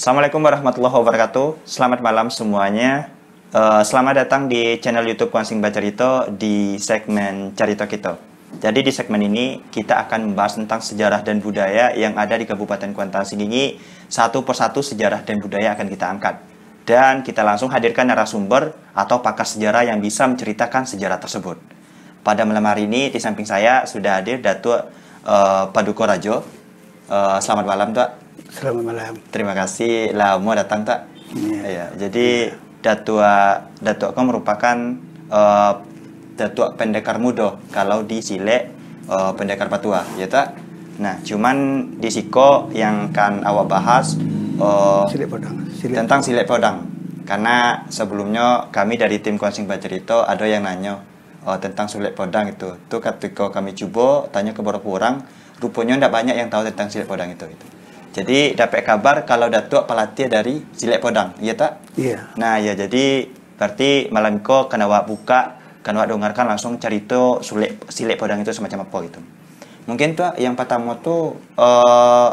Assalamualaikum warahmatullahi wabarakatuh. Selamat malam semuanya. Uh, selamat datang di channel YouTube Kuansing Bacarito di segmen Carito Kita. Jadi di segmen ini kita akan membahas tentang sejarah dan budaya yang ada di Kabupaten Kuantan Singingi. Satu persatu sejarah dan budaya akan kita angkat. Dan kita langsung hadirkan narasumber atau pakar sejarah yang bisa menceritakan sejarah tersebut. Pada malam hari ini di samping saya sudah hadir Datuk uh, Paduko Rajo. Uh, selamat malam, Tuan. Selamat malam. Terima kasih lama datang, tak. Ya. ya. Jadi Datua Datuk kan merupakan uh, Datuk pendekar muda kalau di Silek uh, pendekar patua, ya tak? Nah, cuman di Siko yang kan awak bahas uh, Silek Podang. Silek. tentang Silek Podang. Karena sebelumnya kami dari tim Konsing Bacerito ada yang nanya uh, tentang Silek Podang itu. Tuh ketika kami coba tanya ke beberapa orang, rupanya tidak banyak yang tahu tentang Silek Podang itu. itu. Jadi dapat kabar kalau Datuk pelatih dari Silek Podang, iya tak? Iya. Nah, ya jadi berarti malam ko kena wak buka kan wak dengarkan langsung cerita sulit silek podang itu semacam apa gitu mungkin tuh yang pertama tuh uh,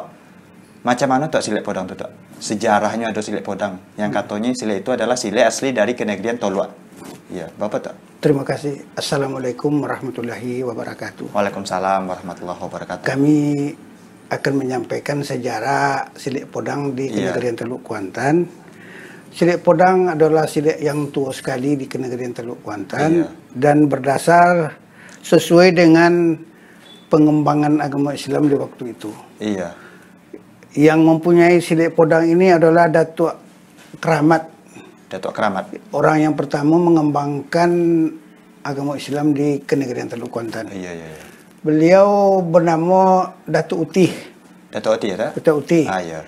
macam mana tuh silek podang tuh tuh sejarahnya ada silek podang yang katanya silek itu adalah silek asli dari kenegrian Tolua Iya, Bapak tuh. Terima kasih. Assalamualaikum warahmatullahi wabarakatuh. Waalaikumsalam warahmatullahi wabarakatuh. Kami akan menyampaikan sejarah silek podang di iya. kenegrian Teluk Kuantan Silik Podang adalah silik yang tua sekali di Kenegarian Teluk Kuantan iya. dan berdasar sesuai dengan pengembangan agama Islam di waktu itu. Iya. Yang mempunyai silik Podang ini adalah Datuk Keramat. Datuk Keramat. Orang yang pertama mengembangkan agama Islam di Kenegarian Teluk Kuantan. Iya, iya, iya. Beliau bernama Datuk Utih. Datuk Utih ya? Datuk Utih. Ah, iya.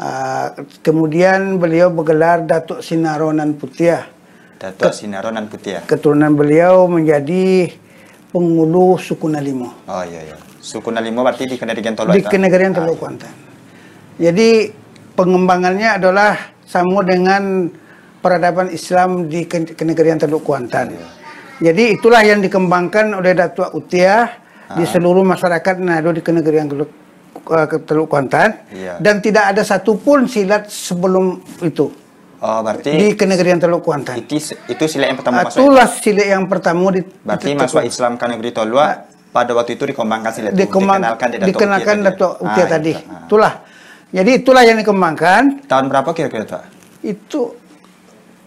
Uh, kemudian beliau bergelar Datuk Sinaronan Putiah. Datuk Sinaronan Putiah. Keturunan beliau menjadi penghulu suku Nalimo. Oh iya iya. Suku Nalimo berarti di Kenegarian Tolok. Di Kenegarian Tolok ah, iya. Kuantan. Jadi pengembangannya adalah sama dengan peradaban Islam di Kenegarian Teluk Kuantan. Iya. Jadi itulah yang dikembangkan oleh Datuk Utiah ah. Di seluruh masyarakat Nado di Kenegarian Teluk uh, ke Teluk Kuantan iya. dan tidak ada satupun silat sebelum itu. Oh, berarti di kenegerian Teluk Kuantan. Itu, itu silat yang pertama masuk. Itulah silat yang pertama di Berarti masuk Islam ke negeri Tolua nah, pada waktu itu dikembangkan silat dikembang, itu dikenalkan di Datuk dikenalkan Datuk Utia ah, tadi. Iya. Ah. Itulah. Jadi itulah yang dikembangkan. Tahun berapa kira-kira, Pak? Itu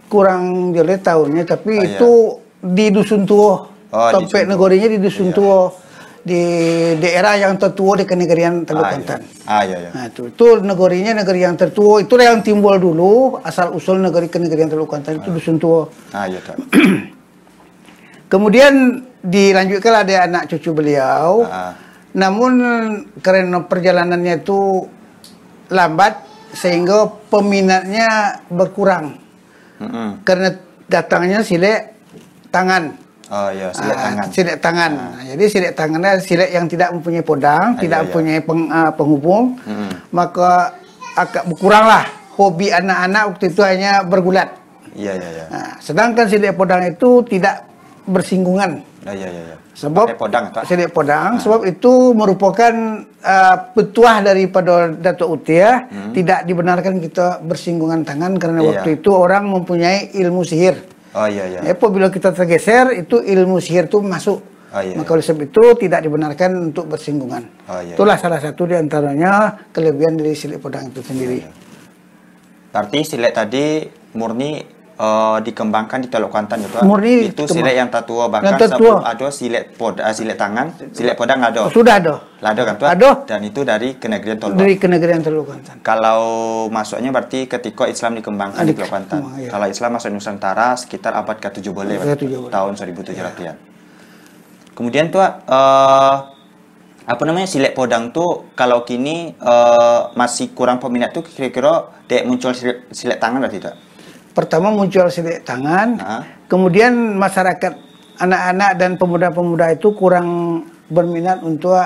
kurang jelas tahunnya tapi oh, itu iya. di Dusun Tuo. Oh, Topek negorinya di Dusun iya. Tuo di daerah yang tertua di kenegarian Teluk ah, Iya. Ah, iya, iya. Nah, itu, itu negerinya negeri yang tertua. Itulah yang timbul dulu asal usul negeri kenegarian Teluk itu ah. dusun tua. Ah, iya, Kemudian dilanjutkan ada anak cucu beliau. Ah. Namun karena perjalanannya itu lambat sehingga peminatnya berkurang. Mm -hmm. Karena datangnya silek tangan. Oh iya, silet uh, tangan. Silet tangan. Uh. Jadi silet tangannya silet yang tidak mempunyai podang, uh, tidak iya, mempunyai peng, uh, penghubung, hmm. maka agak berkuranglah hobi anak-anak waktu itu hanya bergulat. Iya iya iya. Nah, sedangkan silet podang itu tidak bersinggungan. Uh, iya iya iya. Sebab podang, Pak. silet podang, uh. sebab itu merupakan uh, petuah daripada Datuk Utia, hmm. tidak dibenarkan kita bersinggungan tangan karena iya. waktu itu orang mempunyai ilmu sihir. Oh iya iya. Apabila kita tergeser itu ilmu sihir itu masuk. Oh, iya, Maka oleh sebab itu tidak dibenarkan untuk bersinggungan. Oh, iya, Itulah iya. salah satu di antaranya kelebihan dari silet podang itu sendiri. Oh, iya. Berarti silet tadi murni uh, dikembangkan di Teluk Kuantan itu. Murni itu silet yang tertua bahkan yang sebelum ada silet pod uh, silet tangan, silet podang ada. Sudah ada. Ada kan tuh? Ada. Dan itu dari kenegerian Teluk. Dari kenegerian Teluk Kuantan. Kalau masuknya berarti ketika Islam dikembangkan Adik, di Teluk Kuantan. Oh, iya. Kalau Islam masuk Nusantara sekitar abad ke-7 boleh, tahun 1700-an. Ya. Kemudian tuh uh, apa namanya silet podang tuh kalau kini uh, masih kurang peminat tuh kira-kira dek muncul silet, silet tangan atau tidak? Pertama muncul silik tangan, nah. kemudian masyarakat anak-anak dan pemuda-pemuda itu kurang berminat untuk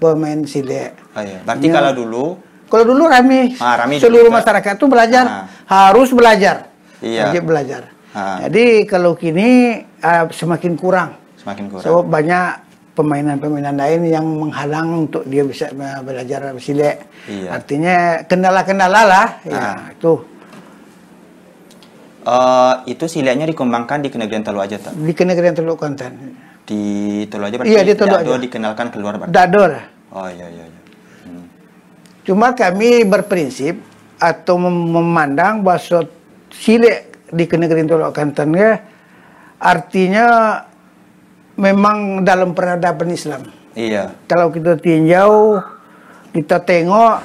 bermain silik. Oh, iya. Berarti ya. kalau dulu kalau dulu rame, ah, rame seluruh juga. masyarakat itu belajar, ah. harus belajar, iya. wajib belajar. Ah. Jadi kalau kini uh, semakin kurang, semakin kurang. So banyak pemainan-pemainan lain yang menghalang untuk dia bisa belajar silet. Iya. Artinya kendala-kendala lah. Ya, Ah. itu Eh, itu siletnya dikembangkan di Kenegerian Telu aja tak? di kenegerian Teluk Kuantan. Di Telu aja berarti Iya, di Telu aja. dikenalkan keluar berarti. Dador. Oh iya iya iya. Hmm. Cuma kami berprinsip atau mem- memandang bahwa silet di kenegerian Teluk Kuantan ya artinya memang dalam peradaban Islam. Iya. Kalau kita tinjau, kita tengok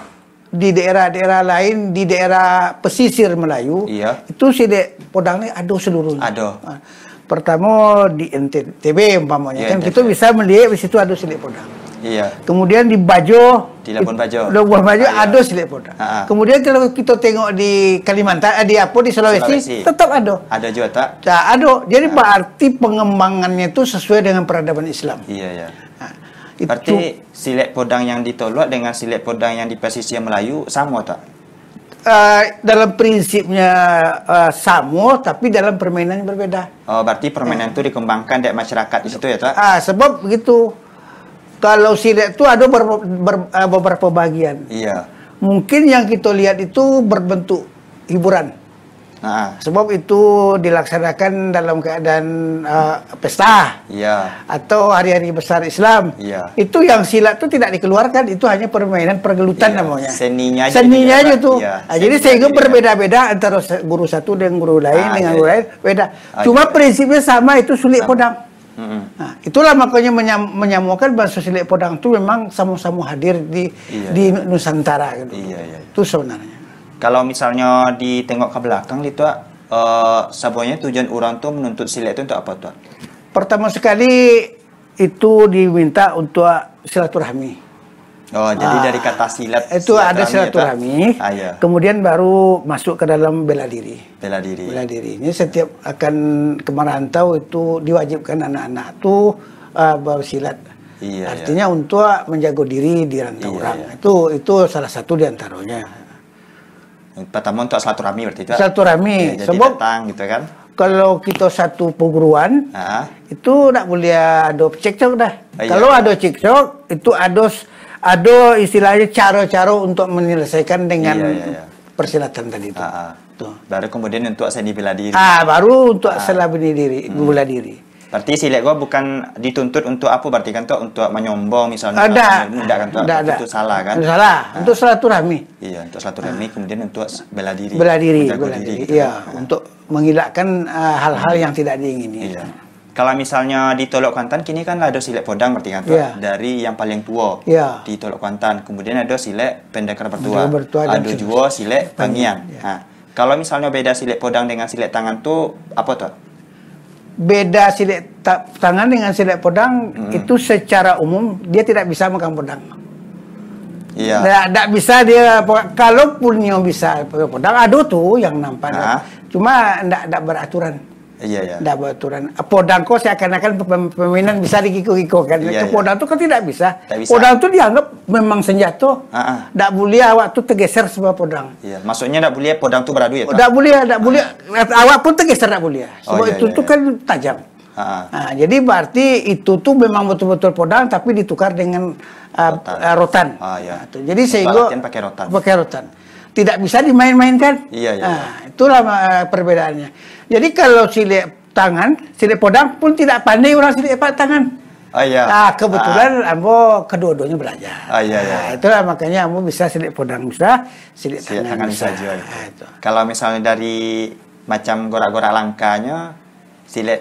di daerah-daerah lain, di daerah pesisir Melayu, Iya. itu silet podang ini ada seluruhnya. Ada. Ah, Pertama di NTB umpamanya Iya, kan NTB. kita bisa melihat di situ ada silet podang. Iya. Kemudian di Bajo, Di Labuan Bajo. Labuan Bajo Ah, iya. ada silet podang. Ah, ah. Kemudian kalau kita tengok di Kalimantan, eh, di apa di Sulawesi, Sulawesi. tetap ada. Ada juga tak? Nah, ada. Jadi berarti pengembangannya itu sesuai dengan peradaban Islam. Iya iya. Nah, itu Berarti silet podang yang di Tolok dengan silet podang yang di pesisir Melayu sama tak? eh, dalam prinsipnya eh, sama, tapi dalam permainan yang berbeda. Oh, berarti permainan itu dikembangkan di masyarakat di situ ya tak? Ah, sebab begitu. Kalau silet itu ada ber- ber- eh, beberapa bagian. Iya. Mungkin yang kita lihat itu berbentuk hiburan. Nah, Sebab itu dilaksanakan dalam keadaan eh, pesta iya. atau hari-hari besar Islam. Iya. Itu yang silat itu tidak dikeluarkan, itu hanya permainan pergelutan Iya, namanya. seninya aja Seninya aja tuh. Iya, Nah, jadi sehingga berbeda-beda antara guru satu dengan guru lain Ah, dengan iya, guru iya. lain beda. Ah, Cuma iya. prinsipnya sama itu sulit podang. Mm-mm. Nah, itulah makanya menyam, menyamukan bahasa silik podang itu memang sama-sama hadir di Iya, di Nusantara gitu. Iya, iya. Itu sebenarnya. Kalau misalnya ditengok ke belakang itu eh sebenarnya tujuan orang tuh menuntut silet itu untuk apa tuh? Pertama sekali itu diminta untuk silaturahmi. Oh, jadi Ah, dari kata silat itu ada itu? silaturahmi. Ah, iya. Kemudian baru masuk ke dalam bela diri. Bela diri. Bela diri. Ini setiap akan ke merantau itu diwajibkan anak-anak itu uh, bersilat. Iya, Artinya untuk menjaga diri di rantau Iya, orang. iya. Itu itu salah satu di antaranya. Pertama untuk silaturahmi berarti itu. Silaturahmi. Ya, jadi Sebab datang gitu kan. kalau kita satu perguruan Ah, itu tidak boleh ada cekcok dah. Ah, iya. Kalau ada cekcok itu ada ada istilahnya cara-cara untuk menyelesaikan dengan Iya, iya, iya. persilatan tadi itu. ah, ah. Tuh. Baru kemudian untuk seni bela diri. Ah, baru untuk setelah bela diri, Hmm. bela diri. Berarti silet gua bukan dituntut untuk apa berarti kan tuh untuk menyombong misalnya. Ada. Enggak kan tuh. Itu salah kan? Salah. Untuk silaturahmi. Iya, untuk silaturahmi kemudian untuk bela diri. Bela diri, bela diri. gitu. Iya, untuk menghilangkan ah, hal-hal yang tidak diingini. Iya. Kalau misalnya di Tolok Kuantan kini kan ada silet podang berarti kan tuh Iya. dari yang paling tua Iya. di Tolok Kuantan. Kemudian ada silet pendekar bertua. Bertua ada juga silet Pangian, pangian. iya. Nah, kalau misalnya beda silet podang dengan silet tangan tuh apa tuh? Beda silet ta- tangan dengan silet podang Hmm. itu secara umum dia tidak bisa megang pedang. Iya. Tidak bisa dia kalaupun yang bisa pegang pedang ada tuh yang nampak. Ah. Cuma tidak tidak beraturan. Iya, iya. Tidak beraturan. Podang kok seakan-akan pem- permainan bisa dikiko-kiko kan. Iya, Itu podang itu kan tidak bisa. Tak bisa. Podang itu dianggap memang senjata. Tidak boleh awak tuh tergeser sebuah podang. Iya, maksudnya enggak boleh podang tuh beradu ya? Tidak boleh, tidak boleh. Awak pun tergeser tidak boleh. Oh, Sebab iya, itu iya, tuh iya. kan tajam. Ah, ah. Nah, jadi berarti itu tuh memang betul-betul podang tapi ditukar dengan uh, Rotan. rotan. Ah, iya. Nah. Jadi sehingga pakai rotan. Pakai rotan. Tidak bisa dimain-mainkan. Iya, iya. Nah, itulah uh, perbedaannya. Jadi kalau silet tangan, silet podang pun tidak pandai orang silet tangan. Oh iya. Nah, kebetulan ambo kedua-duanya belajar. Ah, iya, iya. Nah, itulah makanya ambo bisa silet podang bisa, Silet tangan, tangan bisa juga. Nah, itu. Kalau misalnya dari macam gorak-gorak langkahnya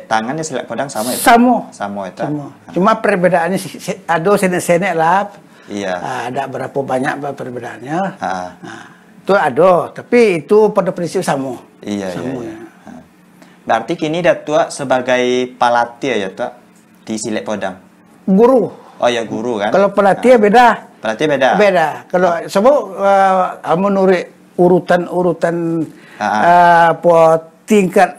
tangan dan silet podang sama ya? Pak? Samo. Sama itu. Sama. Cuma perbedaannya ada senek-senek lah. Iya. Ah, ada berapa banyak perbedaannya. Ah. Nah, itu ada, tapi itu pada prinsip sama. Iya, iya, Sama, iya. ya. Berarti kini Datua sebagai pelatih ya, Tua, di silet podang. Guru. Oh ya guru kan? Kalau pelatih beda. Pelatih beda. Beda. Kalau sebab uh, menurut urutan-urutan uh, apa tingkat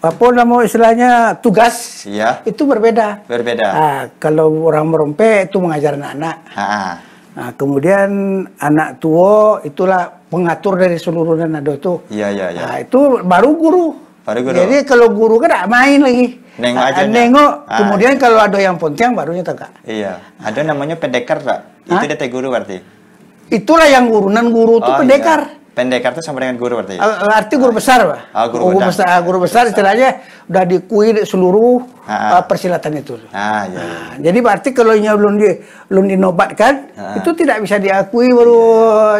apa nama istilahnya tugas Iya. itu berbeda. Berbeda. Ah, kalau orang merompe itu mengajar anak-anak. Ah, Nah, kemudian anak tua itulah pengatur dari seluruh nado itu. Iya, iya, iya. Nah, itu baru guru. Baru guru. Jadi kalau guru kan tak main lagi. Nengok aja. Nengok. Ah, Kemudian kalau ada yang pontiang barunya tegak. Iya. Ada namanya pendekar tak? Itu dia teh guru berarti. Itulah yang guru. Non guru itu Oh, pendekar. iya. Pendekar itu sama dengan guru berarti. Ah, Arti guru besar, Pak. Ah, guru guru besar. ah, Guru besar istilahnya udah diakui di seluruh Ah. ah, persilatan itu. Ah, iya. iya. Nah, jadi berarti kalau nya belum di belum dinobatkan Ah. itu tidak bisa diakui baru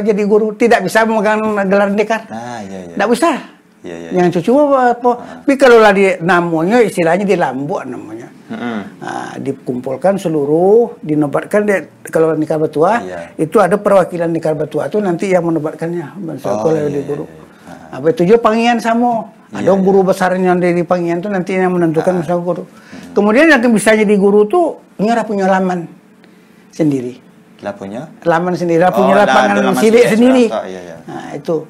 jadi guru, tidak bisa memegang gelar pendekar. Ah, iya iya. Tidak bisa. Iya, iya. Yang cucu apa, apa. Tapi kalau lah di namanya istilahnya di lambuk namanya. Mm-mm. Nah, dikumpulkan seluruh, dinobatkan di, kalau nikah betua Iya. itu ada perwakilan nikah betua itu nanti yang menobatkannya Oh, kalau iya, di guru. iya. Apa itu juga pangian sama. Ada Iya, guru besarnya dari pangian itu nanti yang menentukan Ah. guru. Kemudian yang bisa jadi guru tuh nyerah punya laman sendiri. Lah punya? Laman sendiri, lah Oh, punya lah, lapangan silik, sendiri. Iya, iya. Nah, itu.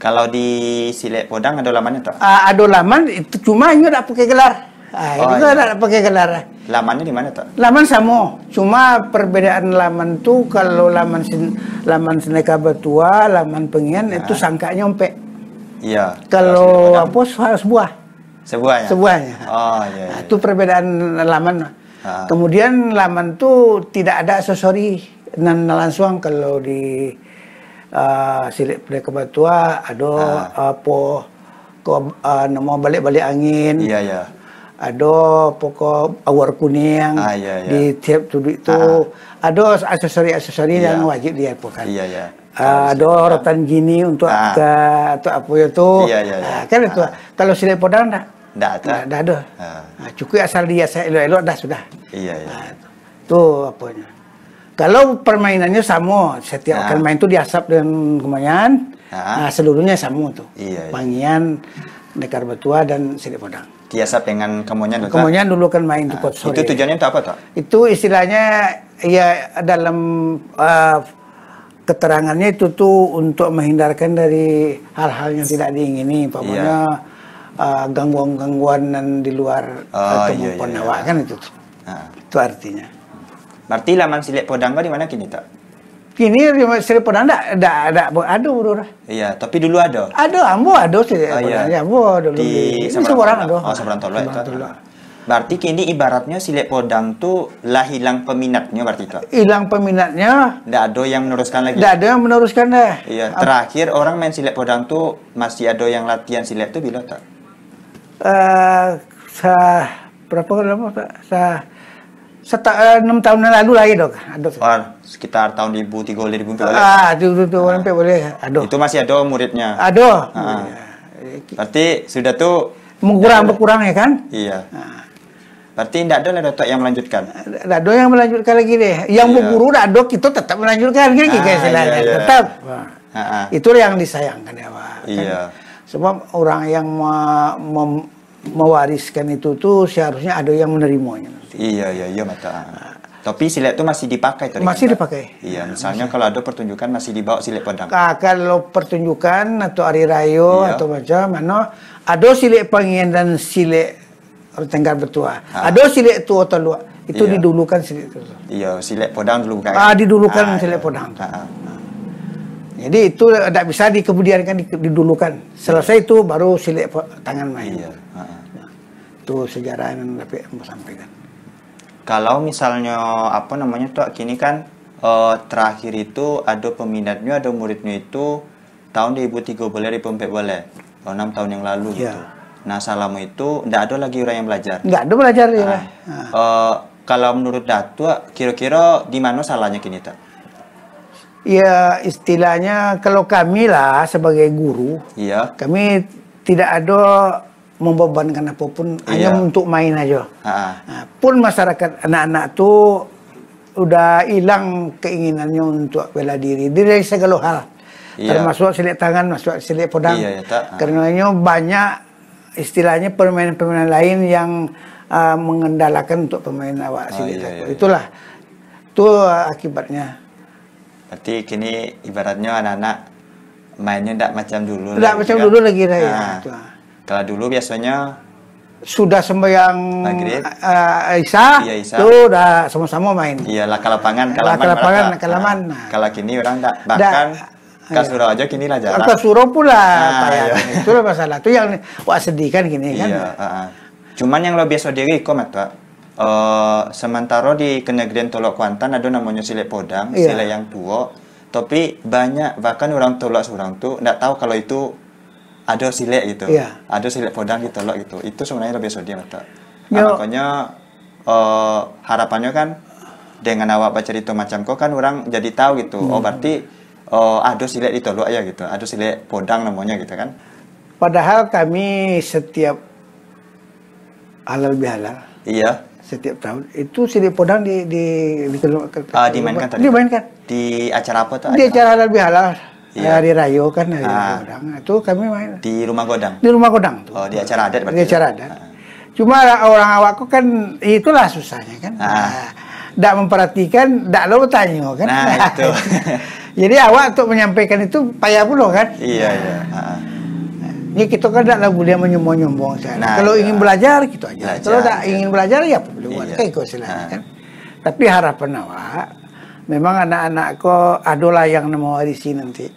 Kalau di Silek Podang ada lamannya tak? Ah, ada laman itu cuma ini tidak pakai gelar. Ah, Oh, itu iya. tidak pakai gelar. Lamannya di mana tak? Laman sama, cuma perbedaan laman tuh kalau laman sin, laman seneka betua, laman pengian itu sangka nyompe. Iya. Kalau Silek apa harus buah, sebuahnya. sebuahnya. Oh iya. Nah, iya. itu perbedaan laman. Ah. Kemudian laman tuh tidak ada aksesori nan langsung kalau di uh, silik pendeka betua ada Ah. apa ko uh, nama balik-balik angin. Iya iya. Ada pokok awar kuning Ah, iya, iya. di tiap tuduk itu ada aksesori-aksesori Iya. yang wajib diapakan. Iya iya. Ah, ada rotan gini untuk Ah. ke atau apa itu. Iya, iya, iya. Ah, kan itu. Kalau silek podang dah. Nggak ada. Ah. Ah, cukup asal dia saya elok-elok dah sudah. Iya iya. Ah, itu. Tuh apanya. Kalau permainannya sama, Ah. setiap kali main itu diasap dengan kemayan, Ah. nah, seluruhnya sama tuh. Iya, iya. Pangian, nekar betua dan silek podang. Diasap dengan kemonyan Dok, tak? Kemudian dulu kan main di Ah, pot sore. Itu tujuannya untuk apa tak? Itu istilahnya ya dalam uh, keterangannya itu tuh untuk menghindarkan dari hal-hal yang tidak diingini, pokoknya uh, gangguan-gangguan dan di luar Oh, iya, kemampuan iya, awak iya. kan itu. tuh. Ah. Itu artinya. Berarti laman Silek Podang kau di mana kini tak? Kini Sri Podang ada ada ada ada bro. Iya, tapi dulu ada. Ada, ambo ada sih. Oh, iya. Ya, ambo dulu Di Ini seorang ada. Oh, Seberang Tolo itu. Seberang. Berarti kini ibaratnya Silek Podang tuh lah hilang peminatnya berarti tak? Hilang peminatnya, Nggak ada yang meneruskan lagi. tidak ada yang meneruskan dah. Iya, terakhir orang main Silek Podang tuh masih ada yang latihan Silek tuh bila tak? eh sa berapa lama Pak? Sa seta, eh, enam tahun yang lalu lagi dok. Ada. Oh, sekitar tahun 2003 2004 balik. Ah, itu itu, itu boleh. Ada. Itu masih ada muridnya. Ada. Ah. Berarti sudah tuh Mengurang berkurang ya kan? iya. Berarti tidak ada lah Datuk yang melanjutkan. Tidak ada yang melanjutkan lagi deh. Yang Iya. berguru tidak ada, kita tetap melanjutkan kan Ah, kayak iya, iya. Tetap. Ah, ah. Itulah yang disayangkan ya Pak. Kan? Iya. Sebab orang yang mem- mewariskan itu tuh seharusnya ada yang menerimanya. nanti. Iya iya iya mata. Tapi silet itu masih dipakai tadi. Masih kan, Pak? dipakai. Iya, misalnya kalau ada pertunjukan masih dibawa silet Padang. Ka- kalau pertunjukan atau hari rayo Iya. atau macam mana ada silik pangian dan silik tenggar betua. Ah. Ada silik tua atau luar. Itu Iya. didulukan silik itu. Iya, silet Podang dulu kan. Ah, didulukan silet iya. Podang. Ah, ah. Jadi itu tidak bisa dikemudiankan di- didulukan. Selesai itu baru silik tangan main. Iya. Itu sejarah yang tapi mau sampaikan. Kalau misalnya apa namanya tuh kini kan eh, terakhir itu ada peminatnya, ada muridnya itu tahun 2003 boleh 2004 boleh. Oh, 6 tahun yang lalu Iya. gitu. Nah, selama itu tidak ada lagi orang yang belajar. Enggak ada belajar ya. Lah. Eh, kalau menurut Datuk, kira-kira di mana salahnya kini tak? Ya istilahnya kalau kami lah sebagai guru, Iya. kami tidak ada membebankan apa pun hanya Iya. untuk main aja. Ah, ah. Nah, pun masyarakat anak-anak tuh udah hilang keinginannya untuk bela diri dari segala hal. Iya. Termasuk silik tangan, masuk silik podang. Iya, ya, tak. Karenanya banyak istilahnya permainan-permainan lain yang uh, mengendalakan untuk pemain awak Oh, silik iya, takut. iya. Itulah. Itu uh, akibatnya. Berarti kini ibaratnya anak-anak mainnya tidak macam dulu. Tidak macam kan? dulu lagi ya. Nah, Itu. Kalau dulu biasanya Sudah sembahyang Maghrib. uh, Isya, Iya, Isya. tuh udah sama-sama main. iya ke lapangan, ke Lah, laman, ke lapangan, laman. Nah, Nah. Kalau kini orang tak Da- bahkan ke iya. surau aja kini lah jarang. Ke suruh pula Ah, payah. iya. Itu lah masalah. Itu yang wak sedih kan gini kan. Iya, ah, ah. Cuman yang lebih biasa diri kok Pak. Uh, sementara di kenegerian Tolok Kuantan ada namanya silet podang, Iya. silet yang tua. Tapi banyak bahkan orang Tolok seorang tuh nggak tahu kalau itu ada silet gitu. Iya. Ada silet podang di Tolok gitu. Itu sebenarnya lebih Pak. Yo. Nah, makanya uh, harapannya kan dengan awak baca cerita macam kok kan orang jadi tahu gitu. Hmm. Oh berarti uh, ada silet di Tolok ya gitu. Ada silet podang namanya gitu kan. Padahal kami setiap halal bihalal Iya. Setiap tahun itu sidik podang di di di, Ah, dimainkan tadi? dimainkan Di acara apa tuh? di acara halal bihalal Iya. hari rayo kan hari Ah. podang itu kami main Di rumah Godang. di rumah kodang tuh Oh, di acara adat berarti. di acara adat cuma orang awakku kan itulah susahnya kan Ah. tidak memperhatikan tidak lo tanya kan Nah, itu. jadi awak untuk menyampaikan itu payah pula kan Iya, iya. Ah, Ini kita kan tidak boleh menyombong-nyombong. Nah, Kalau iya. ingin belajar gitu aja. Belajar, Kalau tak iya. ingin belajar ya boleh Iya. kayak kau silahkan Ah. kan. Tapi harapan awak memang anak-anak kau adalah yang mewarisi nanti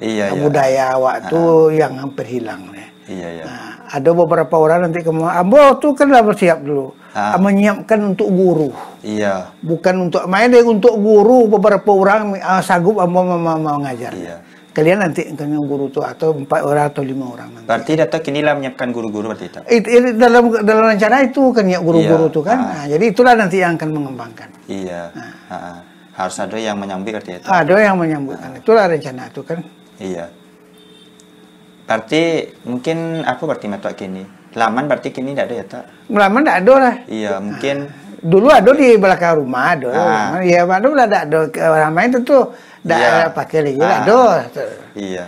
Iya, iya. budaya awak tuh yang hampir hilang nih. Iya, iya. Nah, ada beberapa orang nanti kamu ambo tuh kan lah bersiap dulu Ah. menyiapkan untuk guru Iya. bukan untuk main deh untuk guru beberapa orang ah, sanggup ambo mau, mau, mau ngajar Iya. Kalian nanti kalian guru tuh atau empat orang atau lima orang nanti Berarti Datuk inilah menyiapkan guru-guru berarti itu. itu, itu dalam dalam rencana itu kan ya guru-guru Iya. tuh kan Ah. Nah, jadi itulah nanti yang akan mengembangkan Iya. Ah, ah. Harus ada yang menyambi berarti itu. ada yang menyambutkan itulah rencana itu kan Iya. Berarti mungkin apa berarti metok kini? Laman berarti kini tidak ada ya tak? lama tidak ada lah Iya, mungkin dulu ada di belakang rumah ada Ah. ya ada lah ada orang main tentu tidak Iya. ada pakai lagi lah Ah. ada iya.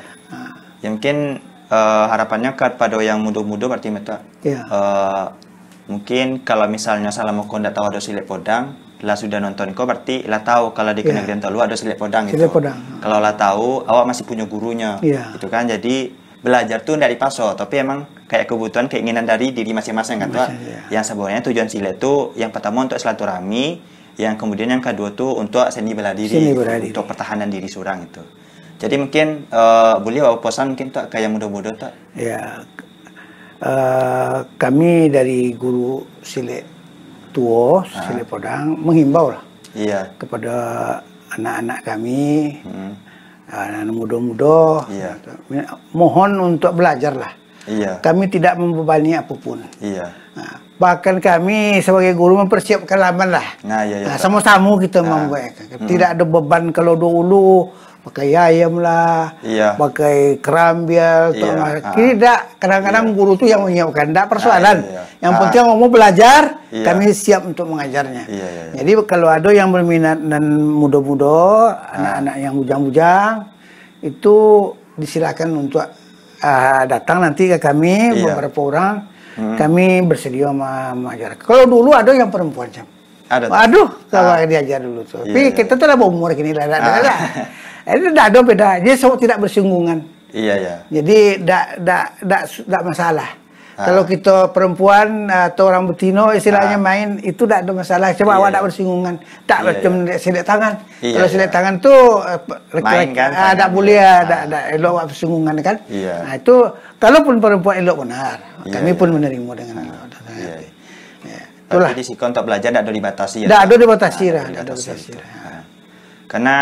Ya mungkin eh, harapannya kepada yang muda-muda berarti metok. Iya. Eh, mungkin kalau misalnya selama kau tidak tahu ada silet podang, lah sudah nonton kau berarti lah tahu kalau di Iya. Kenegrian Tolu ada silet podang gitu. Silet podang. Kalau lah tahu, awak masih punya gurunya. Iya. Itu kan jadi belajar tuh dari paso, tapi emang kayak kebutuhan keinginan dari diri masing-masing kan tuh. Iya. Yang sebenarnya tujuan silet tuh yang pertama untuk silaturahmi, yang kemudian yang kedua tuh untuk seni bela diri, Seni bela diri. untuk pertahanan diri seorang itu. Jadi mungkin eh, boleh bawa pesan mungkin tak kayak muda-muda tak? ya eh, kami dari guru silet tua Ah. silet podang menghimbau lah Iya. kepada anak-anak kami Hmm. anak muda-muda Iya. mohon untuk belajar lah Iya. kami tidak membebani apa pun Iya. Nah, bahkan kami sebagai guru mempersiapkan laman lah Nah, iya, iya. Nah, sama-sama kita Ah. membuat tidak ada beban kalau dulu pakai ayam lah Iya. pakai kerambial Iya, atau ah. tidak kadang-kadang guru tuh yang menyiapkan tidak persoalan Ah, iya. yang Ah. penting mau belajar Iya. kami siap untuk mengajarnya Iya, iya, iya. jadi kalau ada yang berminat dan muda-muda anak-anak yang bujang-bujang itu disilakan untuk ah, datang nanti ke kami Iya. beberapa orang kami bersedia mengajar kalau dulu ada yang perempuan Cam. Ada. Aduh, kalau diajar dulu tuh. Iya, Tapi iya. kita tuh lah umur gini lah, lah, Ah. lah. Itu tidak ada beda. Dia semua tidak bersinggungan. Iya, iya. Jadi tidak tidak tidak tidak masalah. Ah. Kalau kita perempuan atau orang betino istilahnya Ah. main itu tidak ada masalah. Cuma Iya, awak iya. tidak bersinggungan. Tak Iya, macam silet tangan. Iya, Kalau iya. silet tangan tuh eh, Main kan, ah, tangan. boleh Ah. tidak tidak elok awak bersinggungan kan. Iya. Nah, itu kalaupun perempuan elok benar. Iya, kami iya. pun menerima dengan elok. Iya. Ya, Itulah. Berarti di Sikon untuk belajar tidak ada dibatasi ya? Pak? ada dibatasi Ah, lah, tidak ada dibatasi. Karena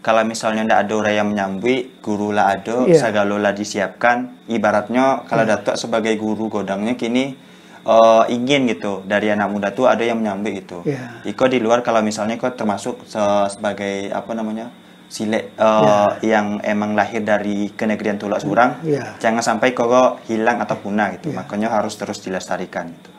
kalau misalnya tidak ada orang yang menyambui, guru lah ada, segala lah disiapkan. Ibaratnya kalau Datuk sebagai guru godangnya kini eh, ingin gitu dari anak muda tuh ada yang menyambui gitu. Iya. Iko di luar kalau misalnya kau termasuk se- sebagai apa namanya silet eh, yang emang lahir dari kenegerian Tulak Surang, Iya. jangan sampai kau hilang atau punah gitu. Makanya harus terus dilestarikan gitu.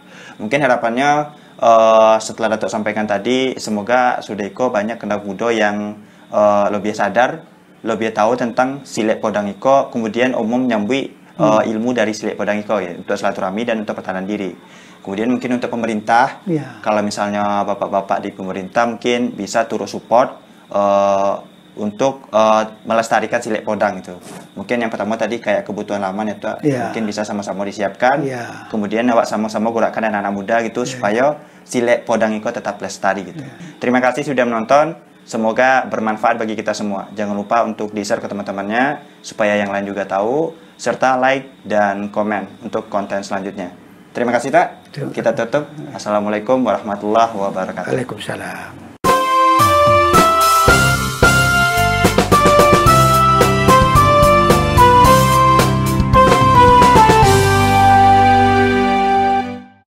Mungkin harapannya eh, setelah Datuk sampaikan tadi, semoga Sudeko banyak anak muda yang eh, lebih sadar, lebih tahu tentang silet podang iko, kemudian umum nyambui eh, ilmu dari silet podang iko ya, untuk silaturahmi dan untuk pertahanan diri. Kemudian mungkin untuk pemerintah, Iya. kalau misalnya bapak-bapak di pemerintah mungkin bisa turut support eh, untuk eh, melestarikan silet podang itu. Mungkin yang pertama tadi kayak kebutuhan laman itu Iya. mungkin bisa sama-sama disiapkan. Iya. Kemudian awak sama-sama gerakkan anak-anak muda gitu supaya silet podang itu tetap lestari gitu. Terima kasih sudah menonton. Semoga bermanfaat bagi kita semua. Jangan lupa untuk di-share ke teman-temannya supaya yang lain juga tahu serta like dan komen untuk konten selanjutnya. Terima kasih tak. Kita tutup. Assalamualaikum warahmatullahi wabarakatuh. Waalaikumsalam.